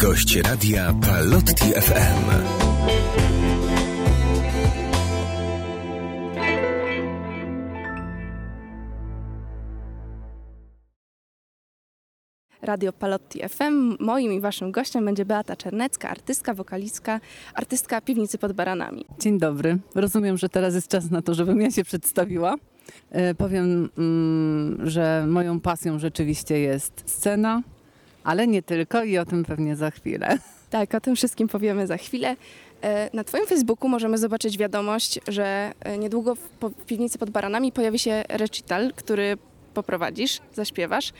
Gość radia Palotti FM. Radio Palotti FM. Moim i waszym gościem będzie Beata Czernecka, artystka, wokalistka, artystka Piwnicy pod Baranami. Dzień dobry. Rozumiem, że teraz jest czas na to, żebym ja się przedstawiła. E, powiem, mm, że moją pasją rzeczywiście jest scena, ale nie tylko i o tym pewnie za chwilę. Tak, o tym wszystkim powiemy za chwilę. E, Na Twoim Facebooku możemy zobaczyć wiadomość, że e, niedługo w Piwnicy pod Baranami pojawi się recital, który poprowadzisz, zaśpiewasz.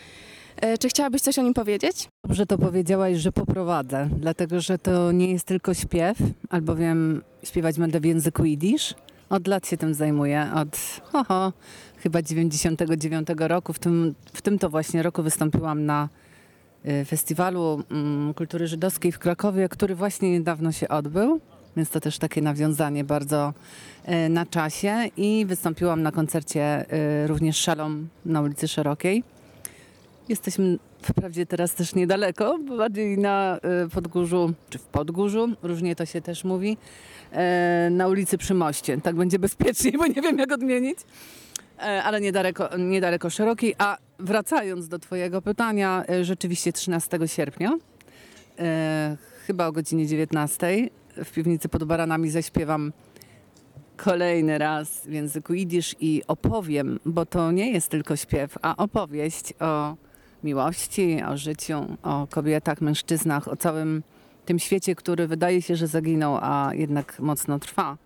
E, Czy chciałabyś coś o nim powiedzieć? Dobrze to powiedziałaś, że poprowadzę, dlatego że to nie jest tylko śpiew, albowiem śpiewać będę w języku jidysz. Od lat się tym zajmuję, od oho, chyba 99 roku. W tym, w tym to właśnie roku wystąpiłam na Festiwalu mm, Kultury Żydowskiej w Krakowie, który właśnie niedawno się odbył. Więc to też takie nawiązanie bardzo y, na czasie. I wystąpiłam na koncercie y, również Szalom na ulicy Szerokiej. Jesteśmy wprawdzie teraz też niedaleko, bardziej na y, Podgórzu, czy w Podgórzu, różnie to się też mówi, na ulicy przy moście. Tak będzie bezpieczniej, bo nie wiem jak odmienić. Ale niedaleko, niedaleko szerokiej. A wracając do Twojego pytania, e, rzeczywiście 13 sierpnia, e, chyba o godzinie 19 w piwnicy pod Baranami zaśpiewam kolejny raz w języku jidysz i opowiem, bo to nie jest tylko śpiew, a opowieść o miłości, o życiu, o kobietach, mężczyznach, o całym tym świecie, który wydaje się, że zaginął, a jednak mocno trwa.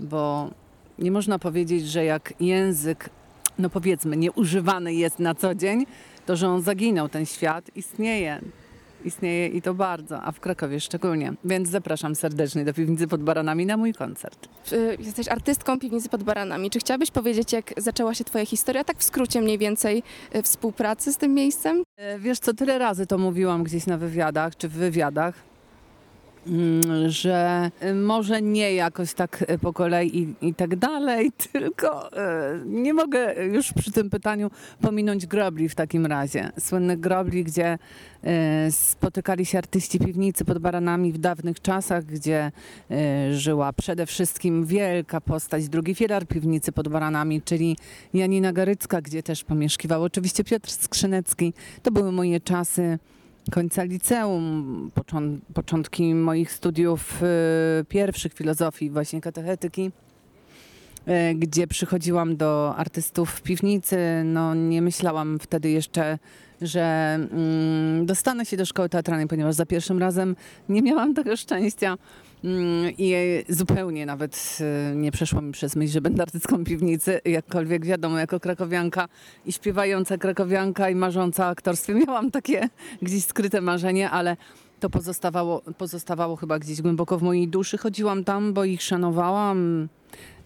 Bo nie można powiedzieć, że jak język, no powiedzmy, nieużywany jest na co dzień, to że on zaginął, ten świat istnieje. Istnieje i to bardzo, a w Krakowie szczególnie. Więc zapraszam serdecznie do piwnicy pod Baranami na mój koncert. Jesteś artystką Piwnicy pod Baranami. Czy chciałabyś powiedzieć, jak zaczęła się Twoja historia, tak w skrócie mniej więcej, y, współpracy z tym miejscem? E, Wiesz co, tyle razy to mówiłam gdzieś na wywiadach, czy w wywiadach, że e, może nie jakoś tak e, po kolei i, i tak dalej, tylko e, nie mogę już przy tym pytaniu pominąć grobli w takim razie. Słynnych grobli, gdzie e, spotykali się artyści piwnicy pod baranami w dawnych czasach, gdzie żyła przede wszystkim wielka postać, drugi filar piwnicy pod baranami, czyli Janina Garycka, gdzie też pomieszkiwał oczywiście Piotr Skrzynecki. To były moje czasy końca liceum, począ- początki moich studiów y, pierwszych filozofii, właśnie katechetyki, y, gdzie przychodziłam do artystów w piwnicy. No, nie myślałam wtedy jeszcze, że mm, dostanę się do szkoły teatralnej, ponieważ za pierwszym razem nie miałam tego szczęścia. Mm, I zupełnie nawet y, nie przeszło mi przez myśl, że będę artystką piwnicy, jakkolwiek wiadomo, jako krakowianka i śpiewająca krakowianka i marząca o aktorstwie. Miałam takie gdzieś skryte marzenie, ale to pozostawało, pozostawało chyba gdzieś głęboko w mojej duszy. Chodziłam tam, bo ich szanowałam.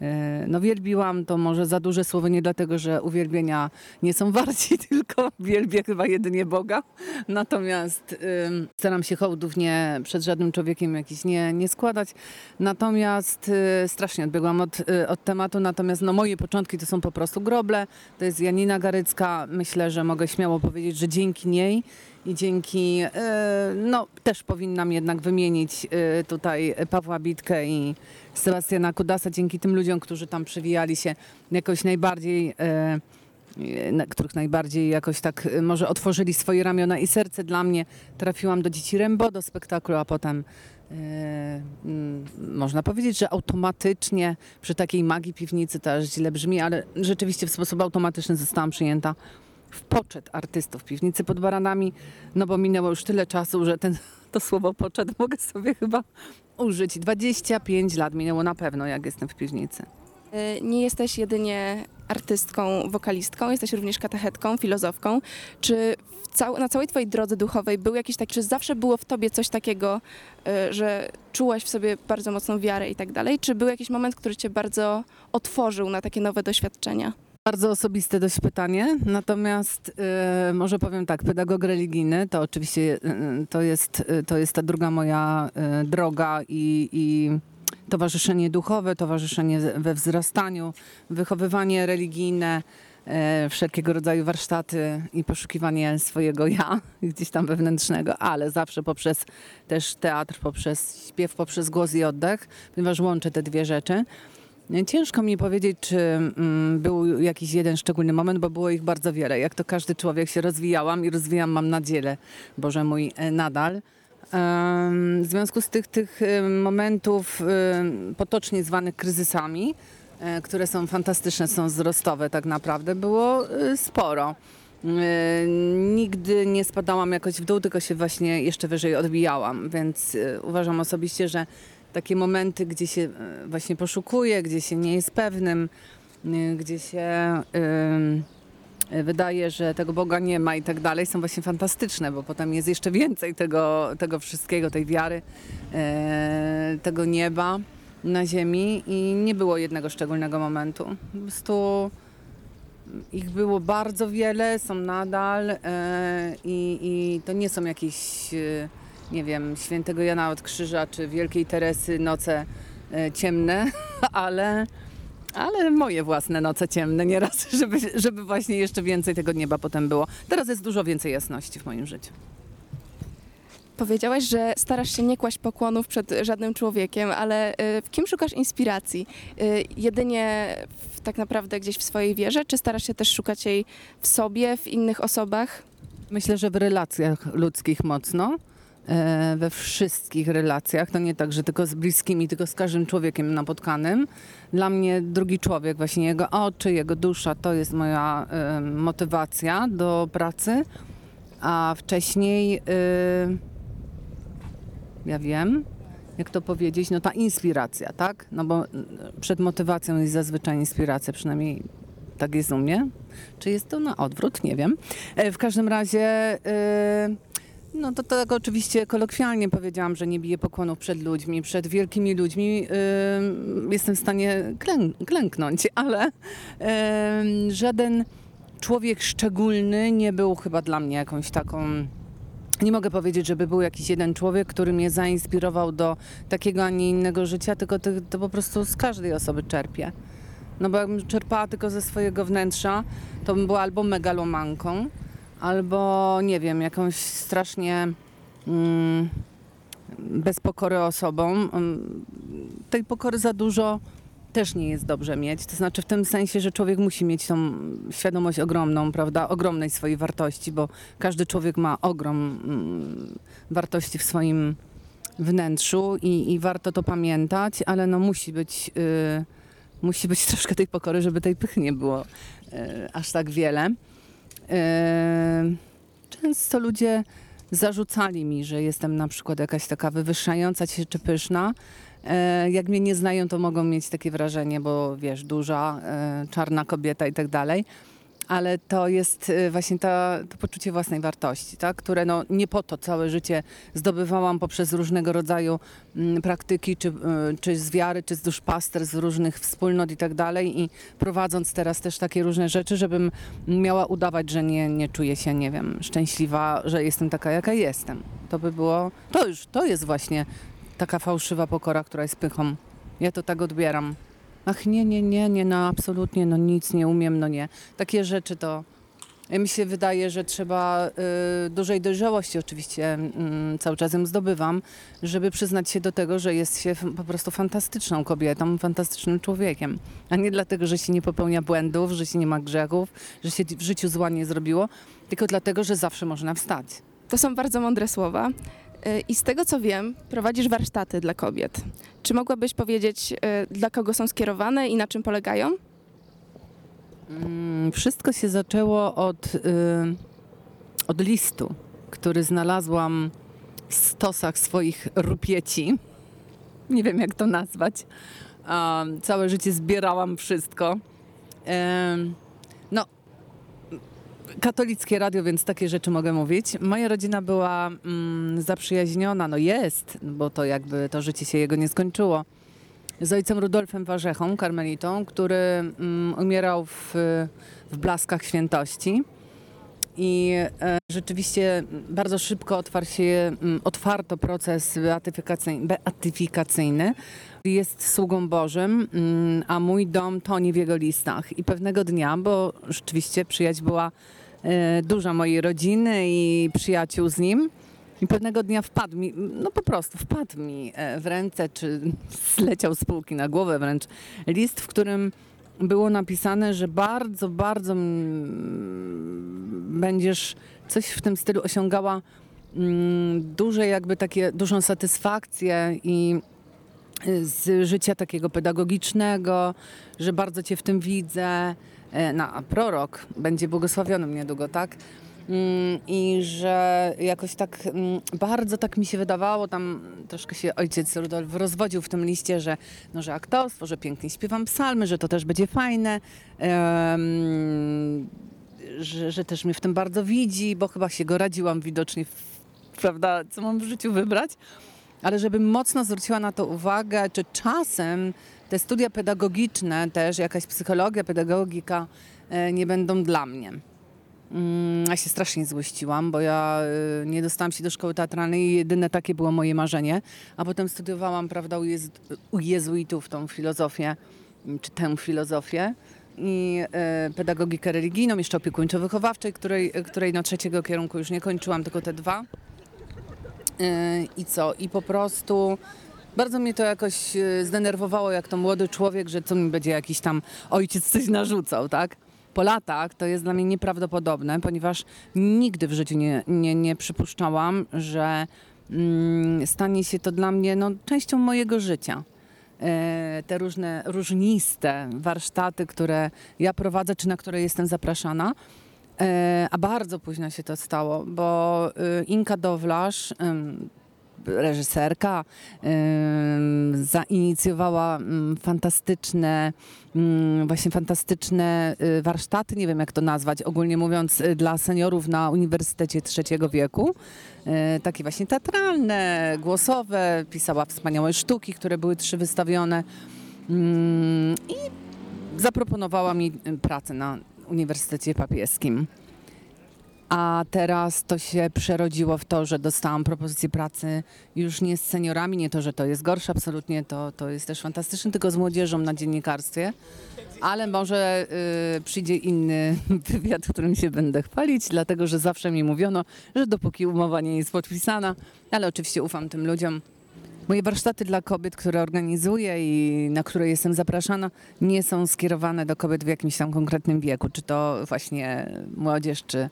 e, No wielbiłam, to może za duże słowo, nie dlatego, że uwielbienia nie są warci, tylko wielbię chyba jedynie Boga. Natomiast ym, staram się hołdów nie przed żadnym człowiekiem jakiś nie, nie składać. Natomiast y, strasznie odbiegłam od, y, od tematu, natomiast no, moje początki to są po prostu groble. To jest Janina Garycka. Myślę, że mogę śmiało powiedzieć, że dzięki niej i dzięki, y, no też powinnam jednak wymienić y, tutaj Pawła Bitkę i Sebastiana Kudasa, dzięki tym ludziom, którzy tam przewijali się jakoś najbardziej... na których najbardziej jakoś tak może otworzyli swoje ramiona i serce dla mnie. Trafiłam do Dzieci Rembo, do spektaklu, a potem e, można powiedzieć, że automatycznie przy takiej magii piwnicy to aż źle brzmi, ale rzeczywiście w sposób automatyczny zostałam przyjęta w poczet artystów piwnicy pod baranami, no bo minęło już tyle czasu, że ten, to słowo poczet mogę sobie chyba użyć. 25 lat minęło na pewno, jak jestem w piwnicy. Y, Nie jesteś jedynie artystką, wokalistką, jesteś również katechetką, filozofką. Czy cał- na całej twojej drodze duchowej był jakiś taki, czy zawsze było w tobie coś takiego, y, że czułaś w sobie bardzo mocną wiarę i tak dalej? Czy był jakiś moment, który cię bardzo otworzył na takie nowe doświadczenia? Bardzo osobiste dość pytanie, natomiast e, może powiem tak, pedagog religijny to oczywiście e, to, jest, e, to jest ta druga moja e, droga i, i towarzyszenie duchowe, towarzyszenie we wzrastaniu, wychowywanie religijne. E, wszelkiego rodzaju warsztaty i poszukiwanie swojego ja, gdzieś tam wewnętrznego, ale zawsze poprzez też teatr, poprzez śpiew, poprzez głos i oddech, ponieważ łączę te dwie rzeczy. Ciężko mi powiedzieć, czy mm, był jakiś jeden szczególny moment, bo było ich bardzo wiele. Jak to każdy człowiek się rozwijałam i rozwijam, mam nadzieję, Boże mój, e, nadal. W związku z tych, tych em, momentów em, potocznie zwanych kryzysami, e, które są fantastyczne, są wzrostowe tak naprawdę, było e, sporo. E, Nigdy nie spadałam jakoś w dół, tylko się właśnie jeszcze wyżej odbijałam, więc e, uważam osobiście, że takie momenty, gdzie się e, właśnie poszukuje, gdzie się nie jest pewnym, e, gdzie się e, wydaje, że tego Boga nie ma i tak dalej, są właśnie fantastyczne, bo potem jest jeszcze więcej tego, tego wszystkiego, tej wiary, tego nieba na ziemi i nie było jednego szczególnego momentu. Po prostu ich było bardzo wiele, są nadal i, i to nie są jakieś, nie wiem, świętego Jana od Krzyża czy Wielkiej Teresy noce e, ciemne, ale, ale moje własne noce ciemne nieraz, żeby, żeby właśnie jeszcze więcej tego nieba potem było. Teraz jest dużo więcej jasności w moim życiu. Powiedziałaś, że starasz się nie kłaść pokłonów przed żadnym człowiekiem, ale y, w kim szukasz inspiracji? Y, Jedynie w, tak naprawdę gdzieś w swojej wierze, czy starasz się też szukać jej w sobie, w innych osobach? Myślę, że w relacjach ludzkich mocno. E, We wszystkich relacjach. To nie tak, że tylko z bliskimi, tylko z każdym człowiekiem napotkanym. Dla mnie drugi człowiek, właśnie jego oczy, jego dusza, to jest moja e, motywacja do pracy. A wcześniej, e, ja wiem, jak to powiedzieć, no ta inspiracja, tak? No bo przed motywacją jest zazwyczaj inspiracja, przynajmniej tak jest u mnie. Czy jest to na odwrót? Nie wiem. W każdym razie, no to tak oczywiście kolokwialnie powiedziałam, że nie biję pokłonów przed ludźmi, przed wielkimi ludźmi. e, Jestem w stanie klę- klęknąć, ale e, żaden człowiek szczególny nie był chyba dla mnie jakąś taką. Nie mogę powiedzieć, żeby był jakiś jeden człowiek, który mnie zainspirował do takiego, a nie innego życia, tylko to po prostu z każdej osoby czerpię. No bo jakbym czerpała tylko ze swojego wnętrza, to bym była albo megalomanką, albo nie wiem, jakąś strasznie mm, bez pokory osobą. Mm, tej pokory za dużo też nie jest dobrze mieć. To znaczy w tym sensie, że człowiek musi mieć tą świadomość ogromną, prawda, ogromnej swojej wartości, bo każdy człowiek ma ogrom mm, wartości w swoim wnętrzu i, i warto to pamiętać, ale no musi być, y, musi być troszkę tej pokory, żeby tej pychy nie było y, aż tak wiele. Y, często ludzie zarzucali mi, że jestem na przykład jakaś taka wywyższająca się czy pyszna. E, Jak mnie nie znają, to mogą mieć takie wrażenie, bo wiesz, duża, e, czarna kobieta i tak dalej. Ale to jest e, właśnie ta, to poczucie własnej wartości, tak? które no, nie po to całe życie zdobywałam poprzez różnego rodzaju mm, praktyki, czy, e, czy z wiary, czy z duszpasterstw, różnych wspólnot i tak dalej. I prowadząc teraz też takie różne rzeczy, żebym miała udawać, że nie, nie czuję się, nie wiem, szczęśliwa, że jestem taka, jaka jestem. To by było, to już, to jest właśnie taka fałszywa pokora, która jest pychą. Ja to tak odbieram. Ach nie, nie, nie, nie, no absolutnie, no nic nie umiem, no nie. Takie rzeczy to mi się wydaje, że trzeba y, dużej dojrzałości oczywiście mm, cały czas ją zdobywam, żeby przyznać się do tego, że jest się po prostu fantastyczną kobietą, fantastycznym człowiekiem. A nie dlatego, że się nie popełnia błędów, że się nie ma grzechów, że się w życiu zła nie zrobiło, tylko dlatego, że zawsze można wstać. To są bardzo mądre słowa. Y, I z tego co wiem, prowadzisz warsztaty dla kobiet. Czy mogłabyś powiedzieć, y, dla kogo są skierowane i na czym polegają? Mm, Wszystko się zaczęło od, y, od listu, który znalazłam w stosach swoich rupieci. Nie wiem, jak to nazwać. Całe życie zbierałam wszystko. Katolickie radio, więc takie rzeczy mogę mówić. Moja rodzina była mm, zaprzyjaźniona, no jest, bo to jakby to życie się jego nie skończyło z ojcem Rudolfem Warzechą, karmelitą, który mm, umierał w, w blaskach świętości. I e, Rzeczywiście bardzo szybko otwarł się, mm, otwarto proces beatyfikacyjny, beatyfikacyjny. Jest sługą Bożym, mm, a mój dom tonie w jego listach. I pewnego dnia, bo rzeczywiście przyjaźń była e, duża mojej rodziny i przyjaciół z nim, i pewnego dnia wpadł mi, no po prostu wpadł mi e, w ręce, czy zleciał z półki na głowę wręcz, list, w którym było napisane, że bardzo, bardzo będziesz coś w tym stylu osiągała mm, duże jakby takie, dużą satysfakcję i y, z życia takiego pedagogicznego, że bardzo Cię w tym widzę. E, No, a prorok będzie błogosławionym niedługo, tak? Mm, I że jakoś tak mm, bardzo tak mi się wydawało, tam troszkę się ojciec Rudolf rozwodził w tym liście, że, no, że aktorstwo, że pięknie śpiewam psalmy, że to też będzie fajne. Em, że, że też mnie w tym bardzo widzi, bo chyba się go radziłam widocznie, prawda, co mam w życiu wybrać. Ale żebym mocno zwróciła na to uwagę, czy czasem te studia pedagogiczne, też jakaś psychologia, pedagogika e, nie będą dla mnie. Mm, Ja się strasznie złościłam, bo ja y, nie dostałam się do szkoły teatralnej i jedyne takie było moje marzenie. A potem studiowałam, prawda, u, u jezuitów tą filozofię, czy tę filozofię i e, pedagogikę religijną, jeszcze opiekuńczo-wychowawczej, której, której no trzeciego kierunku już nie kończyłam, tylko te dwa. E, I co? I po prostu bardzo mnie to jakoś e, zdenerwowało, jak to młody człowiek, że co mi będzie jakiś tam ojciec coś narzucał, tak? Po latach to jest dla mnie nieprawdopodobne, ponieważ nigdy w życiu nie, nie, nie przypuszczałam, że mm, stanie się to dla mnie no, częścią mojego życia. E, te różne różniste warsztaty, które ja prowadzę, czy na które jestem zapraszana. E, A bardzo późno się to stało, bo Inka Dowlarz, reżyserka, zainicjowała ym, fantastyczne, ym, właśnie fantastyczne y, warsztaty, nie wiem jak to nazwać, ogólnie mówiąc, y, dla seniorów na Uniwersytecie Trzeciego Wieku. E, Takie właśnie teatralne, głosowe, pisała wspaniałe sztuki, które były trzy wystawione. Ym, I zaproponowała mi y, pracę na Uniwersytecie Papieskim. A teraz to się przerodziło w to, że dostałam propozycję pracy już nie z seniorami, nie to, że to jest gorsze, absolutnie to, to jest też fantastyczne, tylko z młodzieżą na dziennikarstwie. Ale może y, przyjdzie inny wywiad, którym się będę chwalić, dlatego że zawsze mi mówiono, że dopóki umowa nie jest podpisana, ale oczywiście ufam tym ludziom. Moje warsztaty dla kobiet, które organizuję i na które jestem zapraszana, nie są skierowane do kobiet w jakimś tam konkretnym wieku, czy to właśnie młodzież, czy,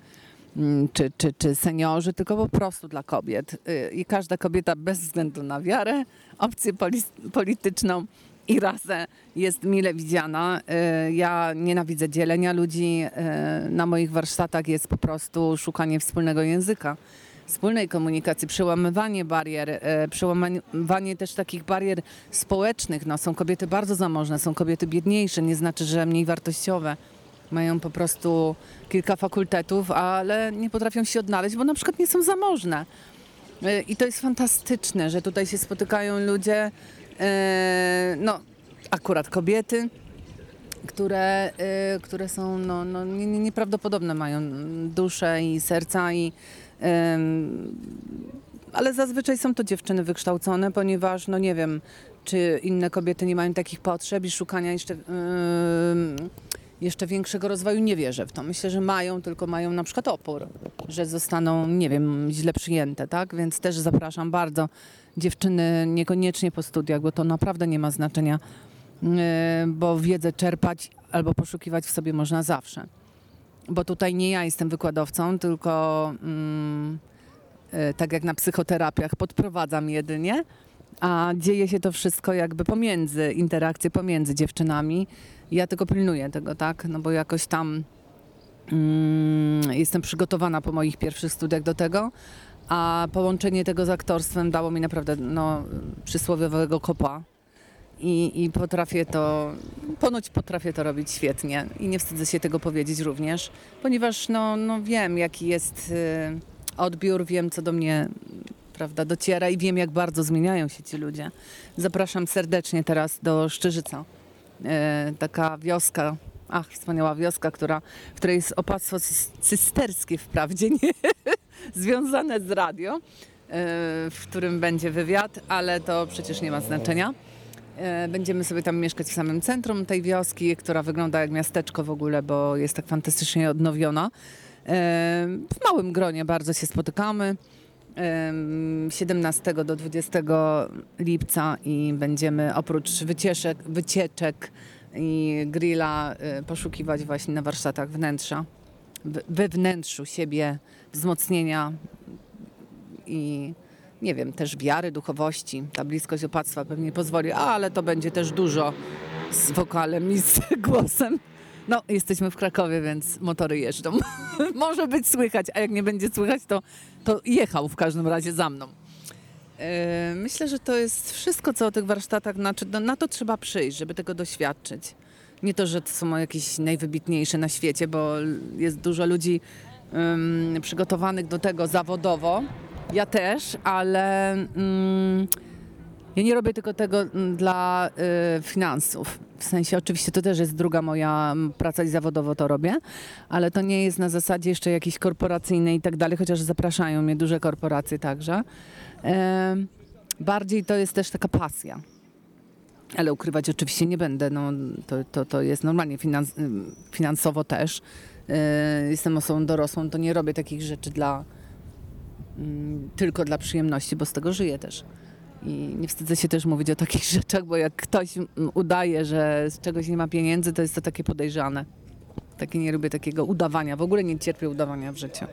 czy, czy, czy seniorzy, tylko po prostu dla kobiet. Y, I każda kobieta bez względu na wiarę, opcję poli- polityczną i rasę jest mile widziana. Y, Ja nienawidzę dzielenia ludzi. y, Na moich warsztatach jest po prostu szukanie wspólnego języka wspólnej komunikacji, przełamywanie barier, przełamywanie też takich barier społecznych. No, są kobiety bardzo zamożne, są kobiety biedniejsze, nie znaczy, że mniej wartościowe. Mają po prostu kilka fakultetów, ale nie potrafią się odnaleźć, bo na przykład nie są zamożne. E, I to jest fantastyczne, że tutaj się spotykają ludzie, e, no akurat kobiety, które, y, które są no, no, nie- nie- nieprawdopodobne, mają duszę i serca i ale zazwyczaj są to dziewczyny wykształcone, ponieważ no nie wiem, czy inne kobiety nie mają takich potrzeb i szukania jeszcze, ym, jeszcze większego rozwoju. Nie wierzę w to. Myślę, że mają, tylko mają na przykład opór, że zostaną, nie wiem, źle przyjęte, tak? Więc też zapraszam bardzo dziewczyny, niekoniecznie po studiach, bo to naprawdę nie ma znaczenia Yy, bo wiedzę czerpać albo poszukiwać w sobie można zawsze. Bo tutaj nie ja jestem wykładowcą, tylko mm, yy, tak jak na psychoterapiach podprowadzam jedynie, a dzieje się to wszystko jakby pomiędzy, interakcje pomiędzy dziewczynami. Ja tylko pilnuję tego, tak? No bo jakoś tam mm, jestem przygotowana po moich pierwszych studiach do tego, a połączenie tego z aktorstwem dało mi naprawdę no, przysłowiowego kopa i, i potrafię to, ponoć potrafię to robić świetnie i nie wstydzę się tego powiedzieć również, ponieważ no, no wiem jaki jest y, odbiór, wiem co do mnie prawda, dociera i wiem jak bardzo zmieniają się ci ludzie. Zapraszam serdecznie teraz do Szczyżyca. Y, taka wioska, Ach, wspaniała wioska, która, w której jest opactwo cys- cysterskie wprawdzie, nie związane z radio, e, w którym będzie wywiad, ale to przecież nie ma znaczenia. E, Będziemy sobie tam mieszkać w samym centrum tej wioski, która wygląda jak miasteczko w ogóle, bo jest tak fantastycznie odnowiona. E, W małym gronie bardzo się spotykamy. Em, 17 do 20 lipca i będziemy oprócz wycieczek, wycieczek i grilla y, poszukiwać właśnie na warsztatach wnętrza, we wnętrzu siebie, wzmocnienia i nie wiem, też wiary, duchowości. Ta bliskość opactwa pewnie pozwoli, ale to będzie też dużo z wokalem i z głosem. No, jesteśmy w Krakowie, więc motory jeżdżą. Może być słychać, a jak nie będzie słychać, to, to jechał w każdym razie za mną. E, Myślę, że to jest wszystko, co o tych warsztatach, znaczy, no, na to trzeba przyjść, żeby tego doświadczyć. Nie to, że to są jakieś najwybitniejsze na świecie, bo jest dużo ludzi em, przygotowanych do tego zawodowo. Ja też, ale mm, ja nie robię tylko tego mm, dla y, finansów. W sensie, oczywiście to też jest druga moja praca i zawodowo to robię, ale to nie jest na zasadzie jeszcze jakiejś korporacyjnej i tak dalej, chociaż zapraszają mnie duże korporacje także. Em, bardziej to jest też taka pasja. Ale ukrywać oczywiście nie będę. No, to, to, to jest normalnie finans, ym, finansowo też. Y, Jestem osobą dorosłą, to nie robię takich rzeczy dla, mm, tylko dla przyjemności, bo z tego żyję też. I nie wstydzę się też mówić o takich rzeczach, bo jak ktoś udaje, że z czegoś nie ma pieniędzy, to jest to takie podejrzane. Takie nie lubię takiego udawania. W ogóle nie cierpię udawania w życiu.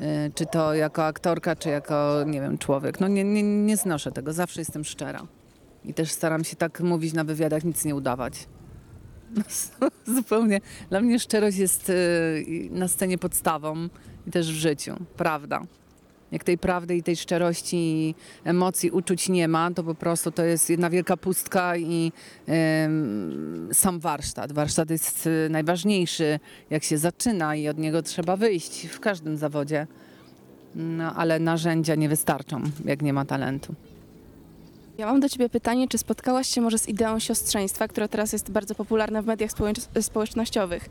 Y, Czy to jako aktorka, czy jako, nie wiem, człowiek. No nie, nie, nie znoszę tego. Zawsze jestem szczera. I też staram się tak mówić na wywiadach, nic nie udawać. Zupełnie. Dla mnie szczerość jest y, na scenie podstawą i też w życiu. Prawda. Jak tej prawdy i tej szczerości i emocji, uczuć nie ma, to po prostu to jest jedna wielka pustka i em, sam warsztat. Warsztat jest y, najważniejszy, jak się zaczyna i od niego trzeba wyjść w każdym zawodzie. No, ale narzędzia nie wystarczą, jak nie ma talentu. Ja mam do Ciebie pytanie, czy spotkałaś się może z ideą siostrzeństwa, która teraz jest bardzo popularna w mediach społecz- społecznościowych?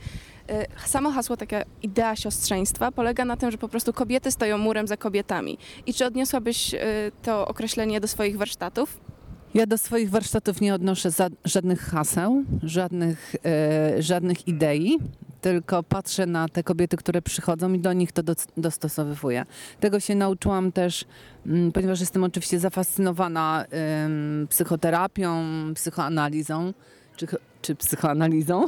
Y, Samo hasło, taka idea siostrzeństwa polega na tym, że po prostu kobiety stoją murem za kobietami. I czy odniosłabyś y, to określenie do swoich warsztatów? Ja do swoich warsztatów nie odnoszę żadnych haseł, żadnych, e, żadnych idei, tylko patrzę na te kobiety, które przychodzą i do nich to dos- dostosowywuję. Tego się nauczyłam też, mm, ponieważ jestem oczywiście zafascynowana psychoterapią, psychoanalizą, czy, czy psychoanalizą.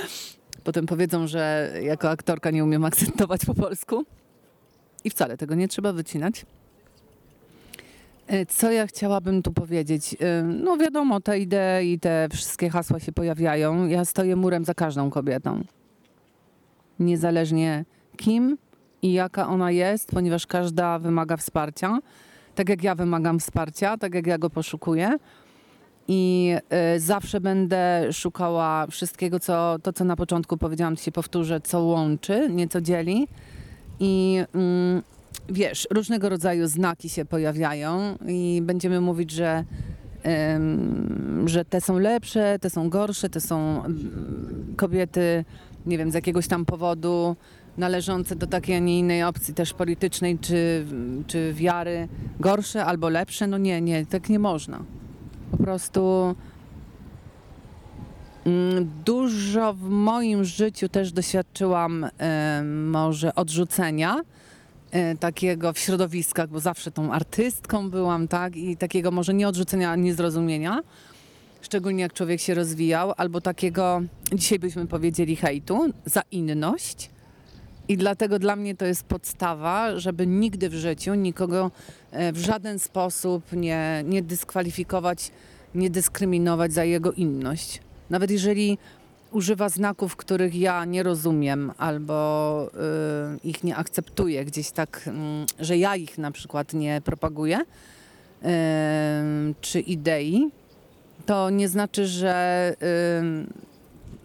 Potem powiedzą, że jako aktorka nie umiem akcentować po polsku. I wcale tego nie trzeba wycinać. E, Co ja chciałabym tu powiedzieć? E, No wiadomo, te idee i te wszystkie hasła się pojawiają. Ja stoję murem za każdą kobietą. Niezależnie kim i jaka ona jest, ponieważ każda wymaga wsparcia. Tak jak ja wymagam wsparcia, tak jak ja go poszukuję. I e, zawsze będę szukała wszystkiego, co, to co na początku powiedziałam, się powtórzę, co łączy, nie co dzieli. I mm, wiesz, różnego rodzaju znaki się pojawiają i będziemy mówić, że, em, że te są lepsze, te są gorsze, te są mm, kobiety, nie wiem, z jakiegoś tam powodu należące do takiej, a nie innej opcji też politycznej czy, czy wiary gorsze albo lepsze. No nie, nie, tak nie można. Po prostu mm, dużo w moim życiu też doświadczyłam może odrzucenia takiego w środowiskach, bo zawsze tą artystką byłam, tak? I takiego może nie odrzucenia, niezrozumienia, szczególnie jak człowiek się rozwijał, albo takiego, dzisiaj byśmy powiedzieli hejtu, za inność. I dlatego dla mnie to jest podstawa, żeby nigdy w życiu nikogo e, w żaden sposób nie, nie dyskwalifikować, nie dyskryminować za jego inność. Nawet jeżeli używa znaków, których ja nie rozumiem albo y, ich nie akceptuję gdzieś tak, mm, że ja ich na przykład nie propaguję, y, czy idei, to nie znaczy, że y,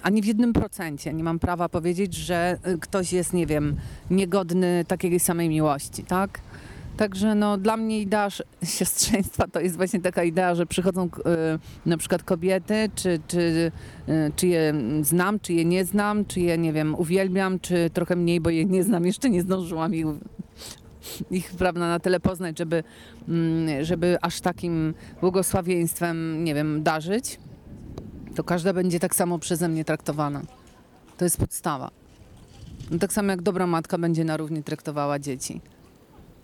ani w jednym procencie nie mam prawa powiedzieć, że y, ktoś jest, nie wiem, niegodny takiej samej miłości, tak? Także no, dla mnie idea siostrzeństwa to jest właśnie taka idea, że przychodzą e, na przykład kobiety, czy, czy, e, czy je znam, czy je nie znam, czy je, nie wiem, uwielbiam, czy trochę mniej, bo je nie znam, jeszcze nie zdążyłam ich, ich prawda, na tyle poznać, żeby, mm, żeby aż takim błogosławieństwem, nie wiem, darzyć. To każda będzie tak samo przeze mnie traktowana. To jest podstawa. No, tak samo jak dobra matka będzie na równi traktowała dzieci.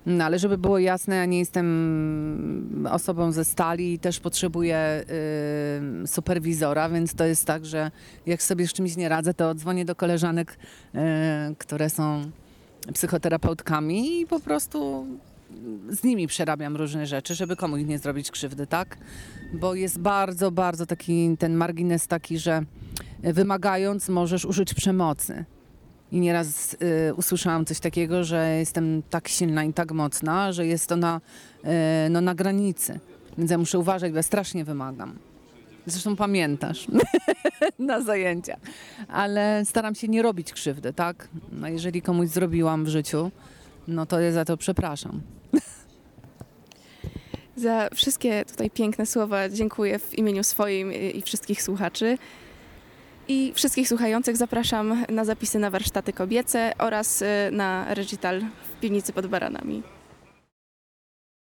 No ale żeby było jasne, ja nie jestem osobą ze stali i też potrzebuję y, superwizora, więc to jest tak, że jak sobie z czymś nie radzę, to dzwonię do koleżanek, y, które są psychoterapeutkami i po prostu z nimi przerabiam różne rzeczy, żeby komuś nie zrobić krzywdy, tak? Bo jest bardzo, bardzo taki ten margines taki, że wymagając możesz użyć przemocy. I nieraz y, usłyszałam coś takiego, że jestem tak silna i tak mocna, że jest to na, y, no, na granicy. Więc ja muszę uważać, bo ja strasznie wymagam. Zresztą pamiętasz na zajęcia. Ale staram się nie robić krzywdy, tak? No, jeżeli komuś zrobiłam w życiu, no to ja za to przepraszam. Za wszystkie tutaj piękne słowa dziękuję w imieniu swoim i wszystkich słuchaczy. I wszystkich słuchających zapraszam na zapisy na warsztaty kobiece oraz y, na recital w piwnicy pod baranami.